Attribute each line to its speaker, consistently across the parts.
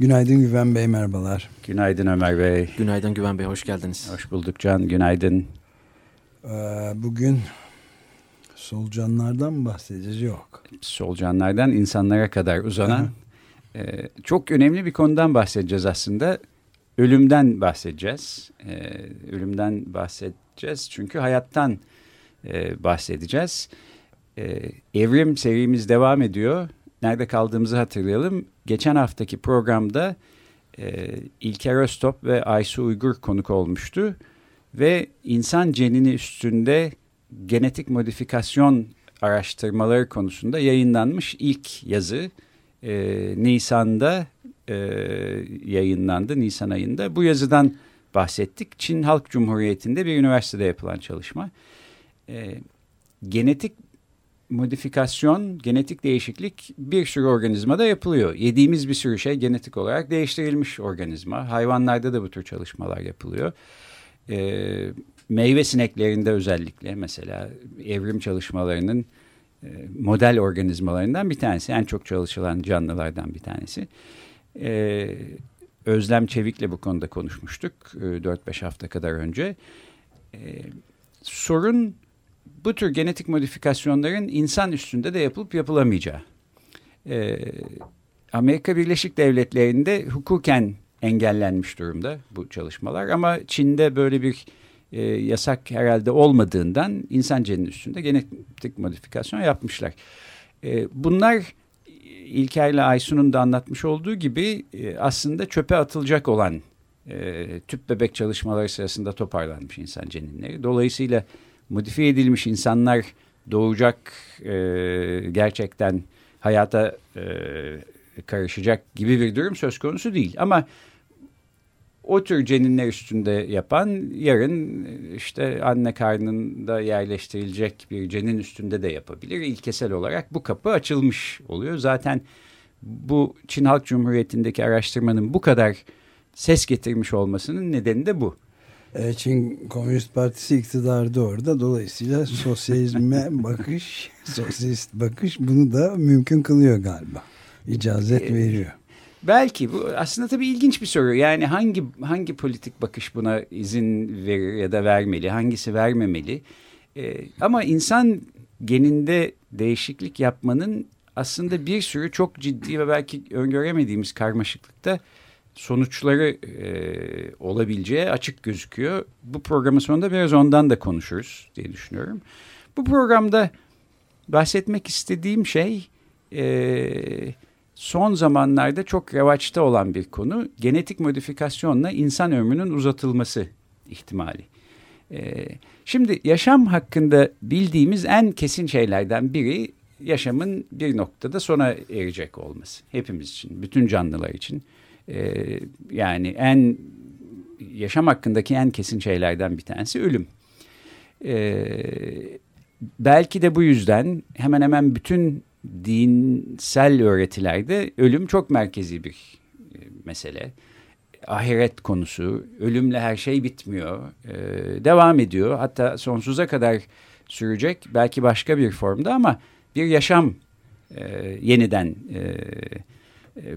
Speaker 1: Günaydın Güven Bey, merhabalar.
Speaker 2: Günaydın Ömer Bey.
Speaker 3: Günaydın Güven Bey, hoş geldiniz.
Speaker 2: Hoş bulduk Can, günaydın.
Speaker 1: Ee, bugün solucanlardan mı bahsedeceğiz? Yok.
Speaker 2: Solucanlardan insanlara kadar uzanan e, çok önemli bir konudan bahsedeceğiz aslında. Ölümden bahsedeceğiz. E, ölümden bahsedeceğiz çünkü hayattan e, bahsedeceğiz. E, evrim serimiz devam ediyor. Nerede kaldığımızı hatırlayalım. Geçen haftaki programda e, İlker Öztop ve Aysu Uygur konuk olmuştu. Ve insan cenini üstünde genetik modifikasyon araştırmaları konusunda yayınlanmış ilk yazı e, Nisan'da e, yayınlandı, Nisan ayında. Bu yazıdan bahsettik. Çin Halk Cumhuriyeti'nde bir üniversitede yapılan çalışma e, genetik modifikasyon, genetik değişiklik bir sürü organizmada yapılıyor. Yediğimiz bir sürü şey genetik olarak değiştirilmiş organizma. Hayvanlarda da bu tür çalışmalar yapılıyor. E, meyve sineklerinde özellikle mesela evrim çalışmalarının e, model organizmalarından bir tanesi. En çok çalışılan canlılardan bir tanesi. E, Özlem Çevik'le bu konuda konuşmuştuk e, 4-5 hafta kadar önce. E, sorun bu tür genetik modifikasyonların insan üstünde de yapılıp yapılamayacağı. Ee, Amerika Birleşik Devletleri'nde hukuken engellenmiş durumda bu çalışmalar ama Çin'de böyle bir e, yasak herhalde olmadığından insan ceninin üstünde genetik modifikasyon yapmışlar. E, bunlar İlker'le Aysun'un da anlatmış olduğu gibi e, aslında çöpe atılacak olan e, tüp bebek çalışmaları sırasında toparlanmış insan ceninleri. Dolayısıyla modifiye edilmiş insanlar doğacak e, gerçekten hayata e, karışacak gibi bir durum söz konusu değil. Ama o tür ceninler üstünde yapan yarın işte anne karnında yerleştirilecek bir cenin üstünde de yapabilir. İlkesel olarak bu kapı açılmış oluyor. Zaten bu Çin Halk Cumhuriyeti'ndeki araştırmanın bu kadar ses getirmiş olmasının nedeni de bu.
Speaker 1: E, Çin Komünist Partisi iktidarda orada. Dolayısıyla sosyalizme bakış, sosyalist bakış bunu da mümkün kılıyor galiba. İcazet e, veriyor.
Speaker 2: Belki bu aslında tabii ilginç bir soru. Yani hangi hangi politik bakış buna izin verir ya da vermeli, hangisi vermemeli? Ee, ama insan geninde değişiklik yapmanın aslında bir sürü çok ciddi ve belki öngöremediğimiz karmaşıklıkta sonuçları e, olabileceği açık gözüküyor. Bu programın sonunda biraz ondan da konuşuruz diye düşünüyorum. Bu programda bahsetmek istediğim şey e, son zamanlarda çok revaçta olan bir konu. Genetik modifikasyonla insan ömrünün uzatılması ihtimali. E, şimdi yaşam hakkında bildiğimiz en kesin şeylerden biri yaşamın bir noktada sona erecek olması. Hepimiz için, bütün canlılar için. Ee, yani en yaşam hakkındaki en kesin şeylerden bir tanesi ölüm. Ee, belki de bu yüzden hemen hemen bütün dinsel öğretilerde ölüm çok merkezi bir e, mesele. Ahiret konusu, ölümle her şey bitmiyor, ee, devam ediyor. Hatta sonsuza kadar sürecek, belki başka bir formda ama bir yaşam e, yeniden e, e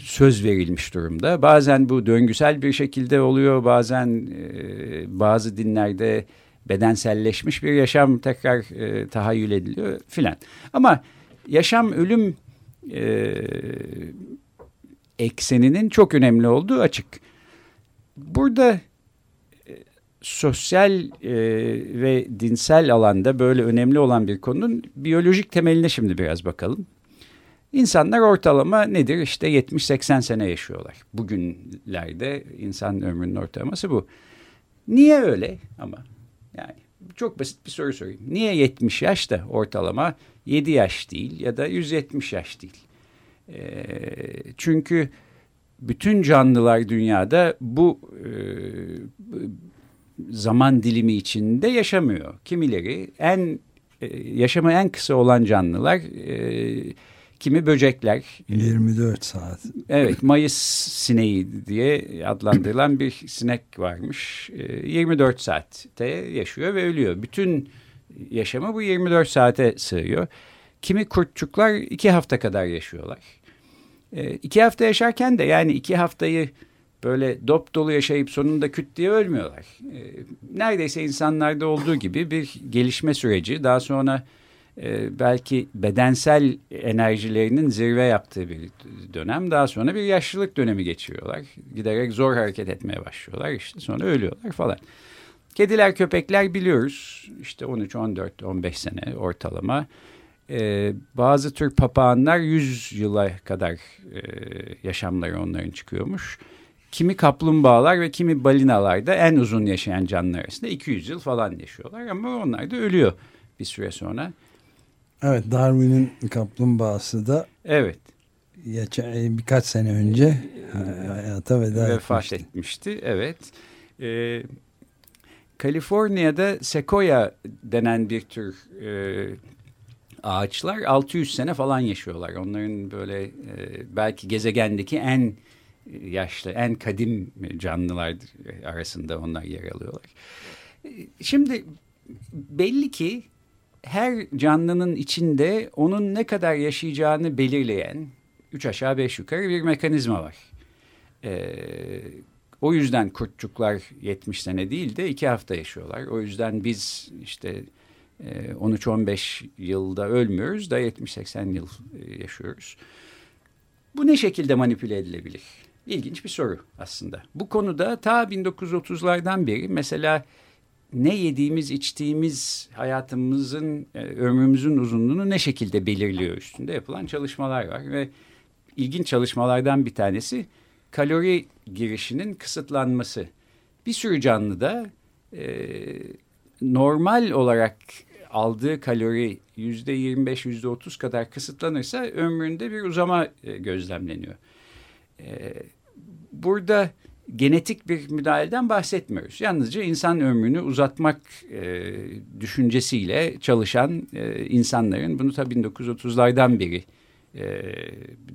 Speaker 2: söz verilmiş durumda. Bazen bu döngüsel bir şekilde oluyor. Bazen e, bazı dinlerde bedenselleşmiş bir yaşam tekrar e, tahayyül ediliyor filan. Ama yaşam ölüm e, ekseninin çok önemli olduğu açık. Burada sosyal e, ve dinsel alanda böyle önemli olan bir konunun biyolojik temeline şimdi biraz bakalım. İnsanlar ortalama nedir? İşte 70-80 sene yaşıyorlar. Bugünlerde insan ömrünün ortalaması bu. Niye öyle ama? Yani çok basit bir soru sorayım. Niye 70 yaş da ortalama 7 yaş değil ya da 170 yaş değil? E, çünkü bütün canlılar dünyada bu e, zaman dilimi içinde yaşamıyor. Kimileri en e, yaşamı en kısa olan canlılar e, kimi böcekler.
Speaker 1: 24 saat.
Speaker 2: Evet Mayıs sineği diye adlandırılan bir sinek varmış. E, 24 saatte yaşıyor ve ölüyor. Bütün yaşamı bu 24 saate sığıyor. Kimi kurtçuklar iki hafta kadar yaşıyorlar. E, iki hafta yaşarken de yani iki haftayı böyle dop dolu yaşayıp sonunda küt diye ölmüyorlar. E, neredeyse insanlarda olduğu gibi bir gelişme süreci daha sonra e, belki bedensel enerjilerinin zirve yaptığı bir dönem daha sonra bir yaşlılık dönemi geçiriyorlar. Giderek zor hareket etmeye başlıyorlar işte sonra ölüyorlar falan. Kediler köpekler biliyoruz işte 13 14 15 sene ortalama. Ee, bazı tür papağanlar 100 yıla kadar e, yaşamları onların çıkıyormuş. Kimi kaplumbağalar ve kimi balinalar da en uzun yaşayan canlılar arasında 200 yıl falan yaşıyorlar ama onlar da ölüyor bir süre sonra.
Speaker 1: Evet Darwin'in kaplumbağası da
Speaker 2: evet
Speaker 1: geçen, birkaç sene önce hayata veda
Speaker 2: vefat etmişti. etmişti. Evet. Ee, Kaliforniya'da sekoya denen bir tür e, ağaçlar 600 sene falan yaşıyorlar. Onların böyle e, belki gezegendeki en yaşlı, en kadim canlılar arasında onlar yer alıyorlar. Şimdi belli ki her canlının içinde onun ne kadar yaşayacağını belirleyen üç aşağı beş yukarı bir mekanizma var. Ee, o yüzden kurtçuklar 70 sene değil de iki hafta yaşıyorlar. O yüzden biz işte 13-15 e, yılda ölmüyoruz da 70-80 yıl e, yaşıyoruz. Bu ne şekilde manipüle edilebilir? İlginç bir soru aslında. Bu konuda ta 1930'lardan beri mesela ne yediğimiz, içtiğimiz hayatımızın, e, ömrümüzün uzunluğunu ne şekilde belirliyor üstünde yapılan çalışmalar var. Ve ilginç çalışmalardan bir tanesi kalori girişinin kısıtlanması. Bir sürü canlıda e, normal olarak aldığı kalori yüzde 25 yüzde 30 kadar kısıtlanırsa ömründe bir uzama e, gözlemleniyor. E, burada genetik bir müdahaleden bahsetmiyoruz. Yalnızca insan ömrünü uzatmak e, düşüncesiyle çalışan e, insanların bunu tabii 1930'lardan beri e,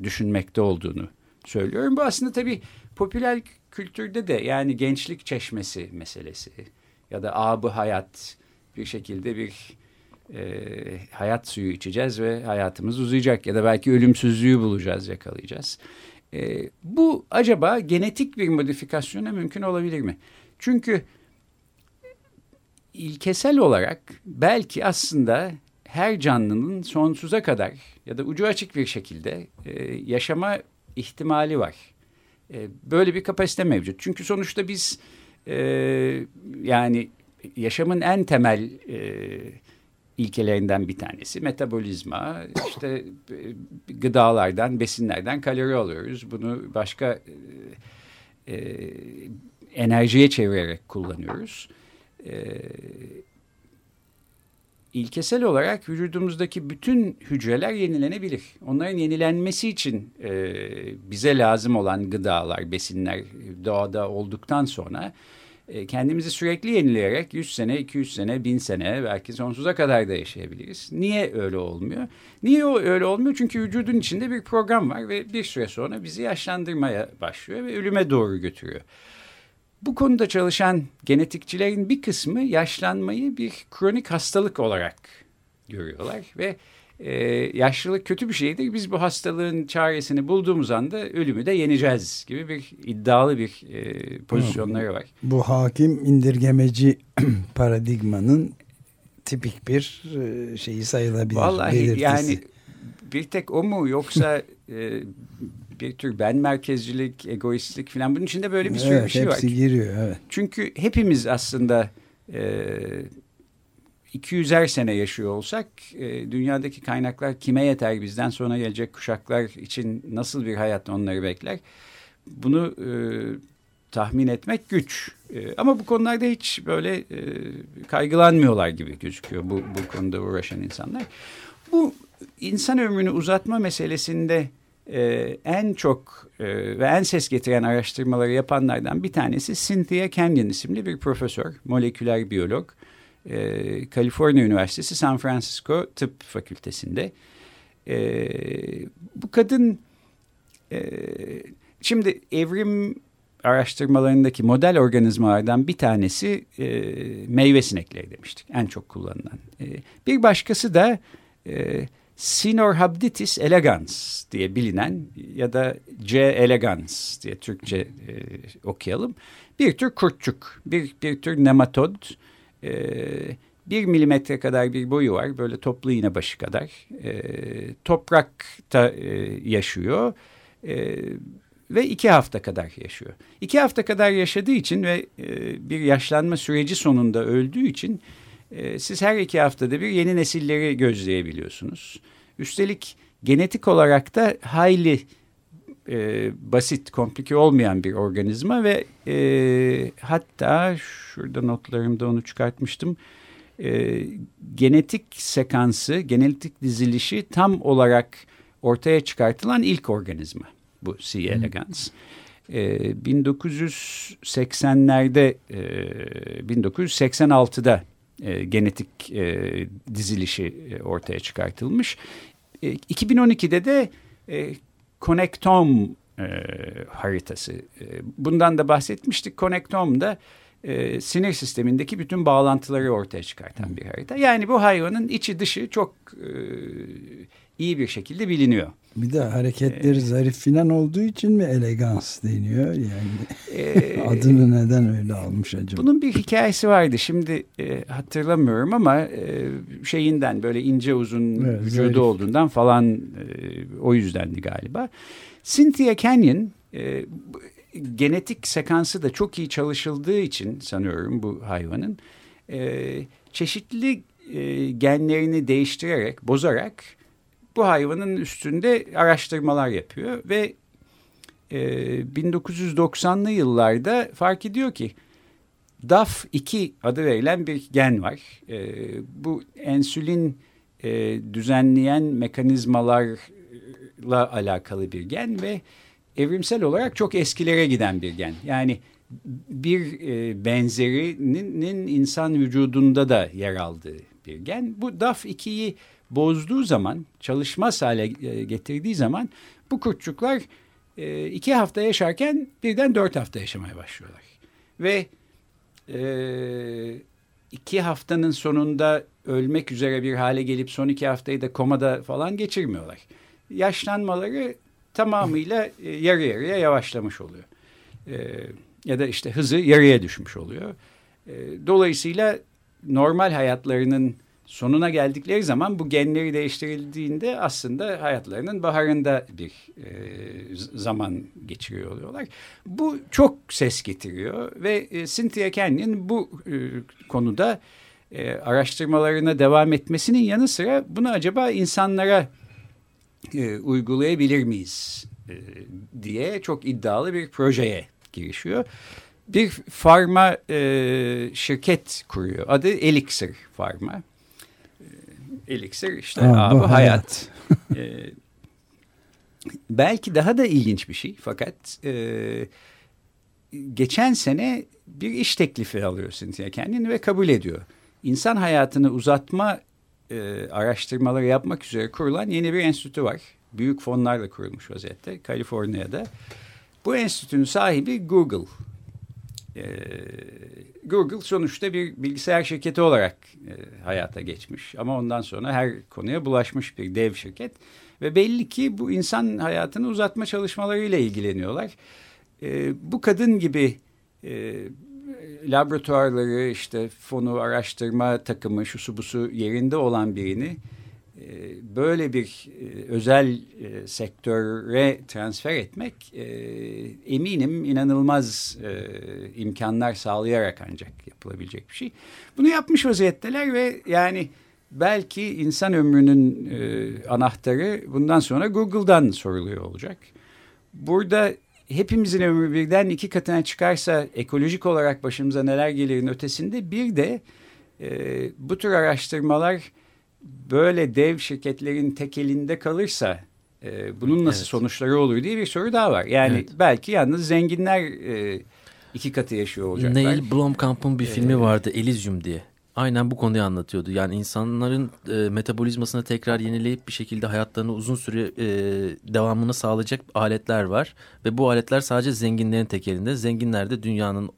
Speaker 2: düşünmekte olduğunu söylüyorum. Bu aslında tabii popüler kültürde de yani gençlik çeşmesi meselesi ya da abı hayat bir şekilde bir e, hayat suyu içeceğiz ve hayatımız uzayacak ya da belki ölümsüzlüğü bulacağız, yakalayacağız. E, bu acaba genetik bir modifikasyona mümkün olabilir mi? Çünkü ilkesel olarak belki aslında her canlının sonsuza kadar ya da ucu açık bir şekilde e, yaşama ihtimali var. E, böyle bir kapasite mevcut. Çünkü sonuçta biz e, yani yaşamın en temel e, ilkelerinden bir tanesi metabolizma. İşte e, gıdalardan, besinlerden kalori alıyoruz. Bunu başka e, e, enerjiye çevirerek kullanıyoruz. E, ilkesel olarak vücudumuzdaki bütün hücreler yenilenebilir. Onların yenilenmesi için e, bize lazım olan gıdalar, besinler doğada olduktan sonra e, kendimizi sürekli yenileyerek 100 sene, 200 sene, 1000 sene belki sonsuza kadar da yaşayabiliriz. Niye öyle olmuyor? Niye öyle olmuyor? Çünkü vücudun içinde bir program var ve bir süre sonra bizi yaşlandırmaya başlıyor ve ölüme doğru götürüyor. Bu konuda çalışan genetikçilerin bir kısmı yaşlanmayı bir kronik hastalık olarak görüyorlar ve e, yaşlılık kötü bir şeydir. Biz bu hastalığın çaresini bulduğumuz anda ölümü de yeneceğiz gibi bir iddialı bir e, pozisyonları var.
Speaker 1: Bu hakim indirgemeci paradigmanın tipik bir e, şeyi sayılabilir.
Speaker 2: Vallahi belirtisi. yani bir tek o mu yoksa e, bir tür ben merkezcilik, egoistlik falan bunun içinde böyle bir sürü
Speaker 1: evet,
Speaker 2: bir şey
Speaker 1: var. Hepsi giriyor evet.
Speaker 2: Çünkü hepimiz aslında e, 200'er sene yaşıyor olsak e, dünyadaki kaynaklar kime yeter? Bizden sonra gelecek kuşaklar için nasıl bir hayat onları bekler? Bunu e, tahmin etmek güç. E, ama bu konularda hiç böyle e, kaygılanmıyorlar gibi gözüküyor bu, bu konuda uğraşan insanlar. Bu insan ömrünü uzatma meselesinde e, en çok e, ve en ses getiren araştırmaları yapanlardan bir tanesi Cynthia Kenyon isimli bir profesör, moleküler biyolog. E, Kaliforniya Üniversitesi San Francisco Tıp Fakültesinde. E, bu kadın e, şimdi evrim araştırmalarındaki model organizmalardan bir tanesi e, meyve sinekleri demiştik. En çok kullanılan. E, bir başkası da e, Sinorhabditis elegans diye bilinen ya da C elegans diye Türkçe e, okuyalım. Bir tür kurtçuk, bir, bir tür nematod. E, bir milimetre kadar bir boyu var. Böyle toplu iğne başı kadar. E, toprakta e, yaşıyor. E, ve iki hafta kadar yaşıyor. İki hafta kadar yaşadığı için ve e, bir yaşlanma süreci sonunda öldüğü için e, siz her iki haftada bir yeni nesilleri gözleyebiliyorsunuz. Üstelik genetik olarak da hayli e, basit, komplike olmayan bir organizma ve e, hatta şurada notlarımda onu çıkartmıştım. E, genetik sekansı, genetik dizilişi tam olarak ortaya çıkartılan ilk organizma bu C. elegans. E, 1980'lerde, e, 1986'da e, genetik e, dizilişi e, ortaya çıkartılmış. E, 2012'de de e, Connectome e, haritası. E, bundan da bahsetmiştik. Connectome da e, sinir sistemindeki bütün bağlantıları ortaya çıkartan bir harita. Yani bu hayvanın içi dışı çok e, iyi bir şekilde biliniyor.
Speaker 1: Bir de hareketleri ee, zarif filan olduğu için mi elegans deniyor? Yani e, adını neden öyle almış acaba?
Speaker 2: Bunun bir hikayesi vardı. Şimdi e, hatırlamıyorum ama e, şeyinden böyle ince uzun evet, vücudu zarif. olduğundan falan e, o yüzdendi galiba. Cynthia Canyon e, genetik sekansı da çok iyi çalışıldığı için sanıyorum bu hayvanın e, çeşitli e, genlerini değiştirerek, bozarak bu hayvanın üstünde araştırmalar yapıyor ve e, 1990'lı yıllarda fark ediyor ki DAF2 adı verilen bir gen var. E, bu ensülin e, düzenleyen mekanizmalarla alakalı bir gen ve evrimsel olarak çok eskilere giden bir gen. Yani bir e, benzerinin insan vücudunda da yer aldığı bir gen. Bu DAF2'yi bozduğu zaman, çalışmaz hale e, getirdiği zaman bu kurtçuklar e, iki hafta yaşarken birden dört hafta yaşamaya başlıyorlar. Ve e, iki haftanın sonunda ölmek üzere bir hale gelip son iki haftayı da komada falan geçirmiyorlar. Yaşlanmaları tamamıyla yarı yarıya yavaşlamış oluyor. Ya da işte hızı yarıya düşmüş oluyor. Dolayısıyla normal hayatlarının sonuna geldikleri zaman bu genleri değiştirildiğinde aslında hayatlarının baharında bir e, zaman geçiriyor oluyorlar. Bu çok ses getiriyor ve e, Cynthia Canyon bu e, konuda e, araştırmalarına devam etmesinin yanı sıra bunu acaba insanlara e, uygulayabilir miyiz e, diye çok iddialı bir projeye girişiyor. Bir farma e, şirket kuruyor. Adı Elixir Farma. E, Elixir işte Aa, bu hayat. hayat. e, belki daha da ilginç bir şey fakat e, geçen sene bir iş teklifi alıyor Cynthia kendini ve kabul ediyor. İnsan hayatını uzatma e, araştırmaları yapmak üzere kurulan yeni bir enstitü var. Büyük fonlarla kurulmuş vaziyette Kaliforniya'da. Bu enstitünün sahibi Google. E, Google sonuçta bir bilgisayar şirketi olarak e, hayata geçmiş. Ama ondan sonra her konuya bulaşmış bir dev şirket. Ve belli ki bu insan hayatını uzatma çalışmalarıyla ilgileniyorlar. E, bu kadın gibi e, laboratuvarları işte fonu araştırma takımı şusu busu yerinde olan birini böyle bir e, özel e, sektöre transfer etmek eminim inanılmaz imkanlar sağlayarak ancak yapılabilecek bir şey. Bunu yapmış vaziyetteler ve yani belki insan ömrünün anahtarı bundan sonra Google'dan soruluyor olacak. Burada hepimizin ömrü birden iki katına çıkarsa ekolojik olarak başımıza neler gelirin ötesinde bir de e, bu tür araştırmalar böyle dev şirketlerin tek elinde kalırsa E, bunun nasıl
Speaker 3: Evet.
Speaker 2: sonuçları olur diye bir soru daha var. Yani
Speaker 3: Evet.
Speaker 2: belki yalnız zenginler e, iki katı yaşıyor olacaklar.
Speaker 3: Neil Blomkamp'ın bir
Speaker 2: Ee,
Speaker 3: filmi vardı Elysium diye. Aynen bu konuyu anlatıyordu. Yani insanların e, metabolizmasını tekrar yenileyip bir şekilde hayatlarını uzun süre e, devamını sağlayacak aletler var. Ve bu aletler sadece zenginlerin tek elinde. Zenginler de dünyanın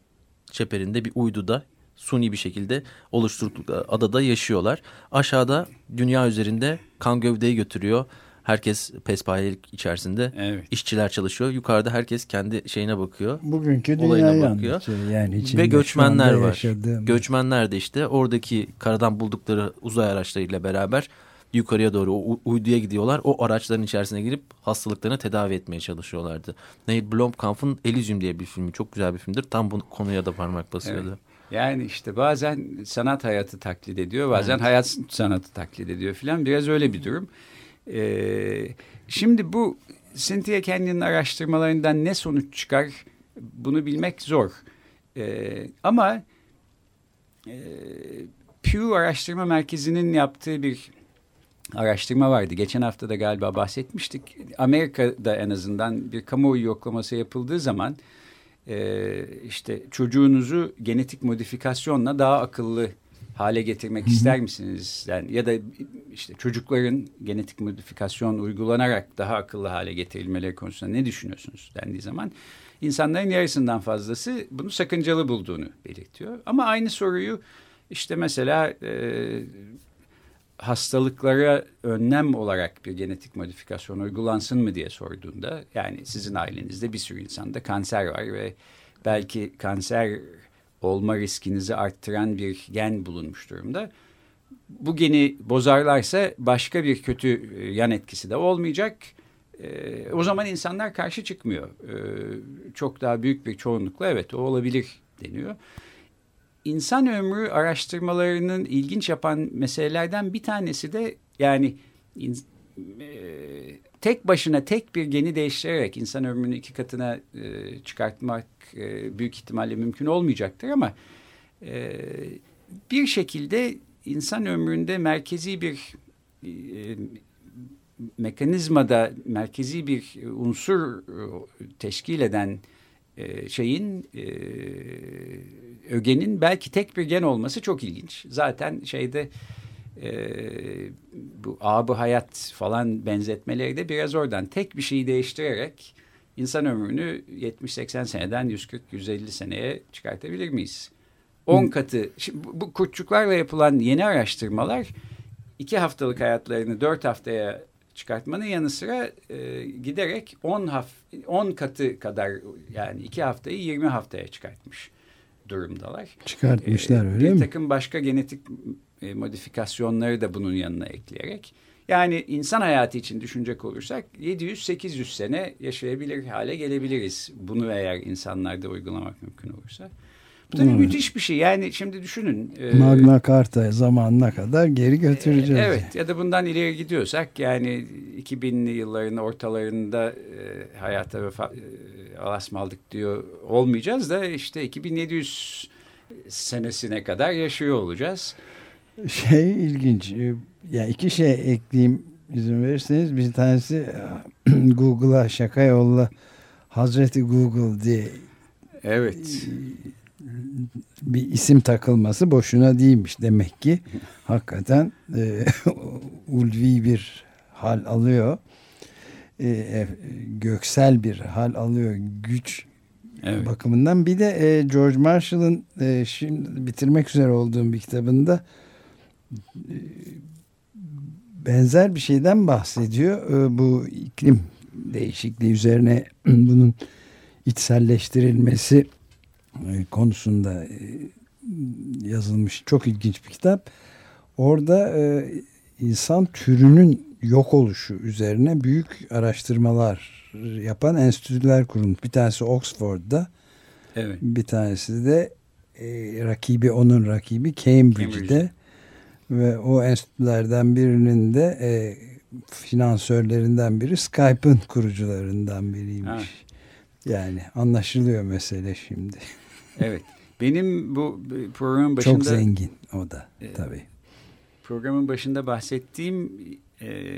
Speaker 3: çeperinde bir uyduda suni bir şekilde oluşturdukları adada yaşıyorlar. Aşağıda dünya üzerinde kan gövdeyi götürüyor. Herkes pespayelik içerisinde.
Speaker 2: Evet.
Speaker 3: İşçiler çalışıyor. Yukarıda herkes kendi şeyine bakıyor.
Speaker 1: Bugünkü
Speaker 3: Olayına bakıyor.
Speaker 1: Yani
Speaker 3: Ve göçmenler var.
Speaker 1: yaşadığımız-
Speaker 3: Göçmenler de işte oradaki karadan buldukları uzay araçlarıyla beraber yukarıya doğru o uyduya gidiyorlar. O araçların içerisine girip hastalıklarını tedavi etmeye çalışıyorlardı. Neil Blomkamp'ın Elysium diye bir filmi. Çok güzel bir filmdir. Tam bu konuya da parmak basıyordu.
Speaker 2: Yani işte bazen sanat hayatı taklit ediyor, bazen
Speaker 3: Evet.
Speaker 2: hayat sanatı taklit ediyor filan. Biraz öyle bir durum. Ee, şimdi bu Cynthia Kenyon'un araştırmalarından ne sonuç çıkar bunu bilmek zor. Ee, ama e, Pew Araştırma Merkezi'nin yaptığı bir araştırma vardı. Geçen hafta da galiba bahsetmiştik. Amerika'da en azından bir kamuoyu yoklaması yapıldığı zaman e, işte çocuğunuzu genetik modifikasyonla daha akıllı hale getirmek ister misiniz? Yani ya da işte çocukların genetik modifikasyon uygulanarak daha akıllı hale getirilmeleri konusunda ne düşünüyorsunuz dendiği zaman insanların yarısından fazlası bunu sakıncalı bulduğunu belirtiyor. Ama aynı soruyu işte mesela e, hastalıklara önlem olarak bir genetik modifikasyon uygulansın mı diye sorduğunda yani sizin ailenizde bir sürü insanda kanser var ve belki kanser olma riskinizi arttıran bir gen bulunmuş durumda. Bu geni bozarlarsa başka bir kötü e, yan etkisi de olmayacak. E, o zaman insanlar karşı çıkmıyor. E, çok daha büyük bir çoğunlukla evet o olabilir deniyor. İnsan ömrü araştırmalarının ilginç yapan meselelerden bir tanesi de yani e, tek başına tek bir geni değiştirerek insan ömrünü iki katına e, çıkartmak e, büyük ihtimalle mümkün olmayacaktır ama e, bir şekilde insan ömründe merkezi bir e, mekanizmada merkezi bir unsur e, teşkil eden e, şeyin e, ögenin belki tek bir gen olması çok ilginç. Zaten şeyde e, bu abı hayat falan benzetmeleri de biraz oradan tek bir şeyi değiştirerek insan ömrünü 70-80 seneden 140-150 seneye çıkartabilir miyiz? 10 katı şimdi bu- kurtçuklarla yapılan yeni araştırmalar iki haftalık hayatlarını dört haftaya çıkartmanın yanı sıra e, giderek 10 haf 10 katı kadar yani iki haftayı 20 haftaya çıkartmış durumdalar.
Speaker 1: Çıkartmışlar
Speaker 2: Ee,
Speaker 1: öyle
Speaker 2: bir
Speaker 1: mi?
Speaker 2: takım başka genetik e, modifikasyonları da bunun yanına ekleyerek. Yani insan hayatı için düşünecek olursak 700-800 sene yaşayabilir hale gelebiliriz. Bunu eğer insanlarda uygulamak mümkün olursa. Bu tabii
Speaker 1: Evet.
Speaker 2: müthiş bir şey. Yani şimdi düşünün. e,
Speaker 1: Magna Carta zamanına kadar geri götüreceğiz.
Speaker 2: Evet ya da bundan ileri gidiyorsak yani 2000'li yılların ortalarında e, hayata vefa, e, alasmaldık diyor olmayacağız da işte 2700 senesine kadar yaşıyor olacağız.
Speaker 1: Şey ilginç. e, Ya iki şey ekleyeyim izin verirseniz. Bir tanesi Google'a şaka yolla Hazreti Google diye
Speaker 2: Evet.
Speaker 1: Bir isim takılması boşuna değilmiş demek ki. Hakikaten e, ulvi bir hal alıyor. E, e, göksel bir hal alıyor. Güç
Speaker 2: Evet.
Speaker 1: bakımından. Bir de e, George Marshall'ın e, şimdi bitirmek üzere olduğum bir kitabında e, benzer bir şeyden bahsediyor. E, bu iklim değişikliği üzerine bunun içselleştirilmesi konusunda e, yazılmış çok ilginç bir kitap. Orada e, insan türünün yok oluşu üzerine büyük araştırmalar yapan enstitüler kurulmuş. Bir tanesi Oxford'da,
Speaker 2: Evet.
Speaker 1: bir tanesi de e, rakibi onun rakibi Cambridge'de
Speaker 2: Cambridge'de.
Speaker 1: ve o enstitülerden birinin de e, finansörlerinden biri Skype'ın kurucularından biriymiş.
Speaker 2: Ha.
Speaker 1: Yani anlaşılıyor mesele şimdi.
Speaker 2: Evet. Benim bu programın başında
Speaker 1: Çok zengin o da
Speaker 2: E,
Speaker 1: tabii.
Speaker 2: programın başında bahsettiğim e,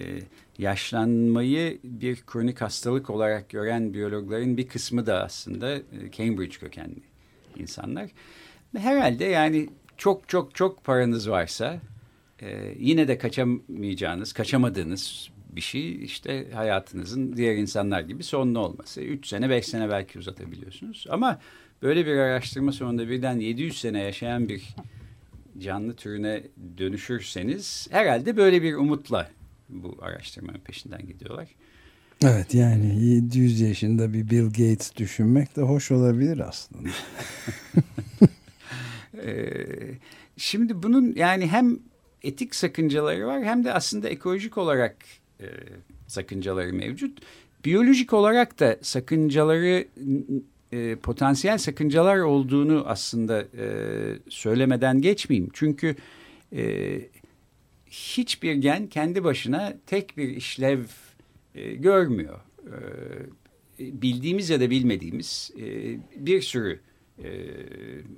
Speaker 2: yaşlanmayı bir kronik hastalık olarak gören biyologların bir kısmı da aslında e, Cambridge kökenli insanlar. Herhalde yani çok çok çok paranız varsa e, yine de kaçamayacağınız, kaçamadığınız bir şey işte hayatınızın diğer insanlar gibi sonlu olması. Üç sene, beş sene belki uzatabiliyorsunuz. Ama böyle bir araştırma sonunda birden 700 sene yaşayan bir canlı türüne dönüşürseniz herhalde böyle bir umutla bu araştırmanın peşinden gidiyorlar.
Speaker 1: Evet yani 700 yaşında bir Bill Gates düşünmek de hoş olabilir aslında.
Speaker 2: Ee, şimdi bunun yani hem etik sakıncaları var hem de aslında ekolojik olarak e, sakıncaları mevcut. Biyolojik olarak da sakıncaları e, potansiyel sakıncalar olduğunu aslında e, söylemeden geçmeyeyim. Çünkü e, hiçbir gen kendi başına tek bir işlev e, görmüyor. E, bildiğimiz ya da bilmediğimiz e, bir sürü e,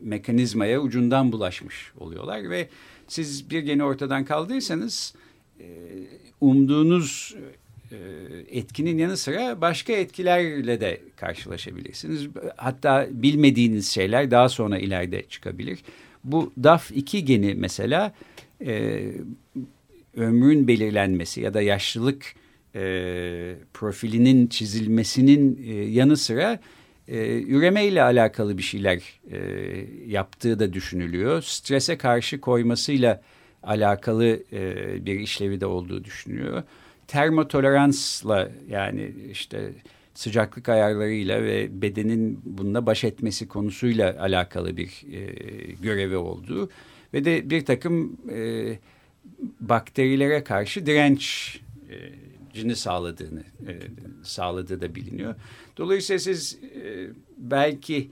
Speaker 2: mekanizmaya ucundan bulaşmış oluyorlar ve siz bir geni ortadan kaldırırsanız e, umduğunuz etkinin yanı sıra başka etkilerle de karşılaşabilirsiniz. Hatta bilmediğiniz şeyler daha sonra ileride çıkabilir. Bu DAF2 geni mesela e, ömrün belirlenmesi ya da yaşlılık e, profilinin çizilmesinin e, yanı sıra e, üremeyle alakalı bir şeyler e, yaptığı da düşünülüyor. Strese karşı koymasıyla alakalı e, bir işlevi de olduğu düşünülüyor. Termotoleransla yani işte sıcaklık ayarlarıyla ve bedenin bununla baş etmesi konusuyla alakalı bir e, görevi olduğu ve de bir takım e, bakterilere karşı direnç e, cini sağladığını e, sağladığı da biliniyor. Dolayısıyla siz e, belki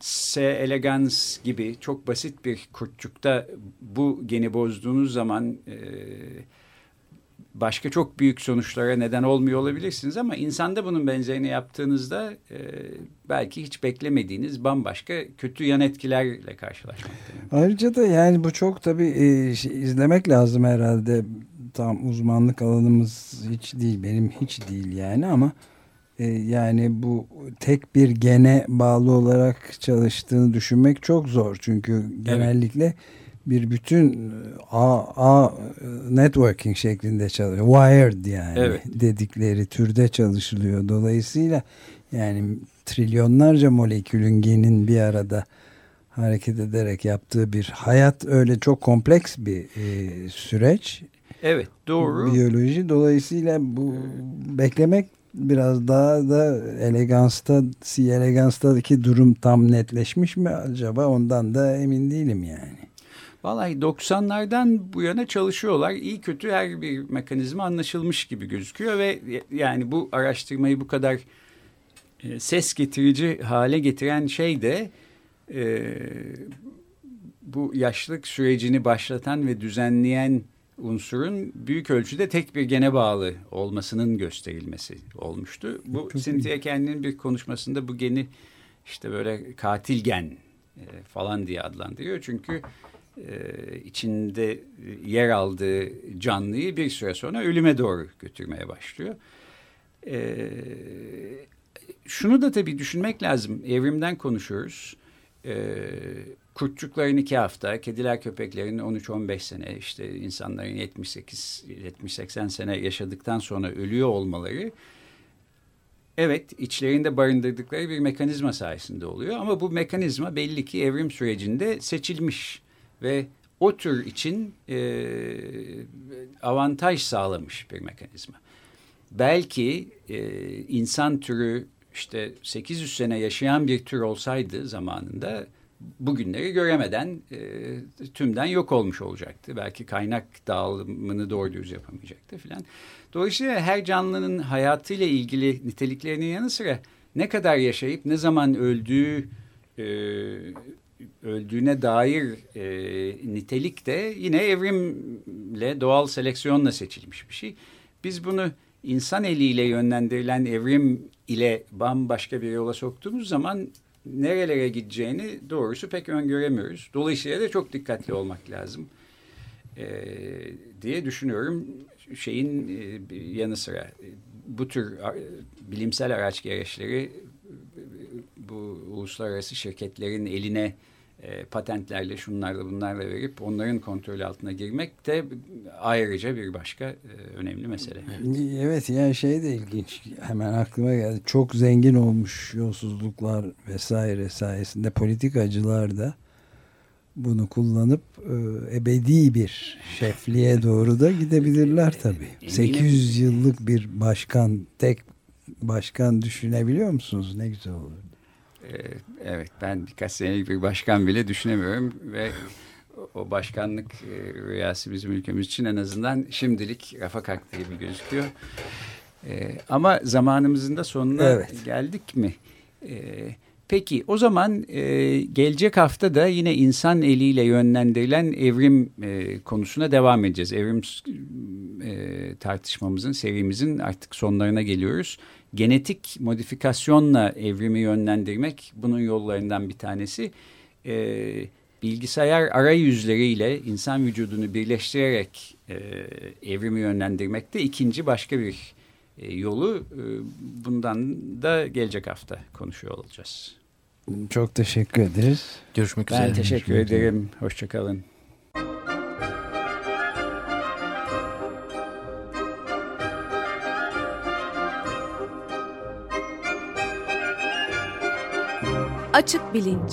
Speaker 2: C. elegans gibi çok basit bir kurtçukta bu geni bozduğunuz zaman e, başka çok büyük sonuçlara neden olmuyor olabilirsiniz ama insanda bunun benzerini yaptığınızda e, belki hiç beklemediğiniz bambaşka kötü yan etkilerle karşılaşmakta.
Speaker 1: Ayrıca da yani bu çok tabii e, şey, izlemek lazım herhalde. Tam uzmanlık alanımız hiç değil, benim hiç değil yani ama e, yani bu tek bir gene bağlı olarak çalıştığını düşünmek çok zor. Çünkü genellikle evet bir bütün A, A networking şeklinde çalışıyor. Wired yani evet. dedikleri türde çalışılıyor. Dolayısıyla yani trilyonlarca molekülün genin bir arada hareket ederek yaptığı bir hayat öyle çok kompleks bir e, süreç.
Speaker 2: Evet doğru.
Speaker 1: Biyoloji dolayısıyla bu beklemek biraz daha da elegansta C elegansta'daki durum tam netleşmiş mi acaba ondan da emin değilim yani.
Speaker 2: Vallahi 90'lardan bu yana çalışıyorlar. İyi kötü her bir mekanizma anlaşılmış gibi gözüküyor ve yani bu araştırmayı bu kadar e, ses getirici hale getiren şey de e, bu yaşlılık sürecini başlatan ve düzenleyen unsurun büyük ölçüde tek bir gene bağlı olmasının gösterilmesi olmuştu. Bu Cynthia kendinin bir konuşmasında bu geni işte böyle katil gen e, falan diye adlandırıyor. Çünkü e, içinde yer aldığı canlıyı bir süre sonra ölüme doğru götürmeye başlıyor. E, şunu da tabii düşünmek lazım. Evrimden konuşuyoruz. E, kurtçukların iki hafta, kediler köpeklerin 13-15 sene, işte insanların 78-80 sene yaşadıktan sonra ölüyor olmaları evet içlerinde barındırdıkları bir mekanizma sayesinde oluyor. Ama bu mekanizma belli ki evrim sürecinde seçilmiş ve o tür için e, avantaj sağlamış bir mekanizma. Belki e, insan türü işte 800 sene yaşayan bir tür olsaydı zamanında bugünleri göremeden e, tümden yok olmuş olacaktı. Belki kaynak dağılımını doğru düz yapamayacaktı filan. Dolayısıyla her canlının hayatıyla ilgili niteliklerinin yanı sıra ne kadar yaşayıp ne zaman öldüğü e, öldüğüne dair e, nitelik de yine evrimle, doğal seleksiyonla seçilmiş bir şey. Biz bunu insan eliyle yönlendirilen evrim ile bambaşka bir yola soktuğumuz zaman nerelere gideceğini doğrusu pek öngöremiyoruz. Dolayısıyla da çok dikkatli olmak lazım e, diye düşünüyorum. şeyin e, yanı sıra bu tür bilimsel araç gereçleri bu uluslararası şirketlerin eline e, patentlerle şunlarla bunlarla verip onların kontrolü altına girmek de ayrıca bir başka e, önemli mesele.
Speaker 1: Evet yani şey de ilginç hemen aklıma geldi çok zengin olmuş yolsuzluklar vesaire sayesinde politikacılar da bunu kullanıp e, ebedi bir şefliğe doğru da gidebilirler tabii. 800 yıllık bir başkan tek başkan düşünebiliyor musunuz? Ne güzel olur.
Speaker 2: Ee, evet ben birkaç senelik bir başkan bile düşünemiyorum ve o başkanlık e, rüyası bizim ülkemiz için en azından şimdilik rafa kalktı gibi gözüküyor. Ee, ama zamanımızın da sonuna evet. geldik mi? Ee, peki o zaman e, gelecek hafta da yine insan eliyle yönlendirilen evrim e, konusuna devam edeceğiz. Evrim tartışmamızın, serimizin artık sonlarına geliyoruz genetik modifikasyonla evrimi yönlendirmek bunun yollarından bir tanesi. E, bilgisayar arayüzleriyle insan vücudunu birleştirerek e, evrimi yönlendirmek de ikinci başka bir e, yolu. E, bundan da gelecek hafta konuşuyor olacağız.
Speaker 1: Çok teşekkür ederiz.
Speaker 3: Görüşmek üzere.
Speaker 2: Ben teşekkür ederim. Hoşçakalın.
Speaker 4: Açık Bilinç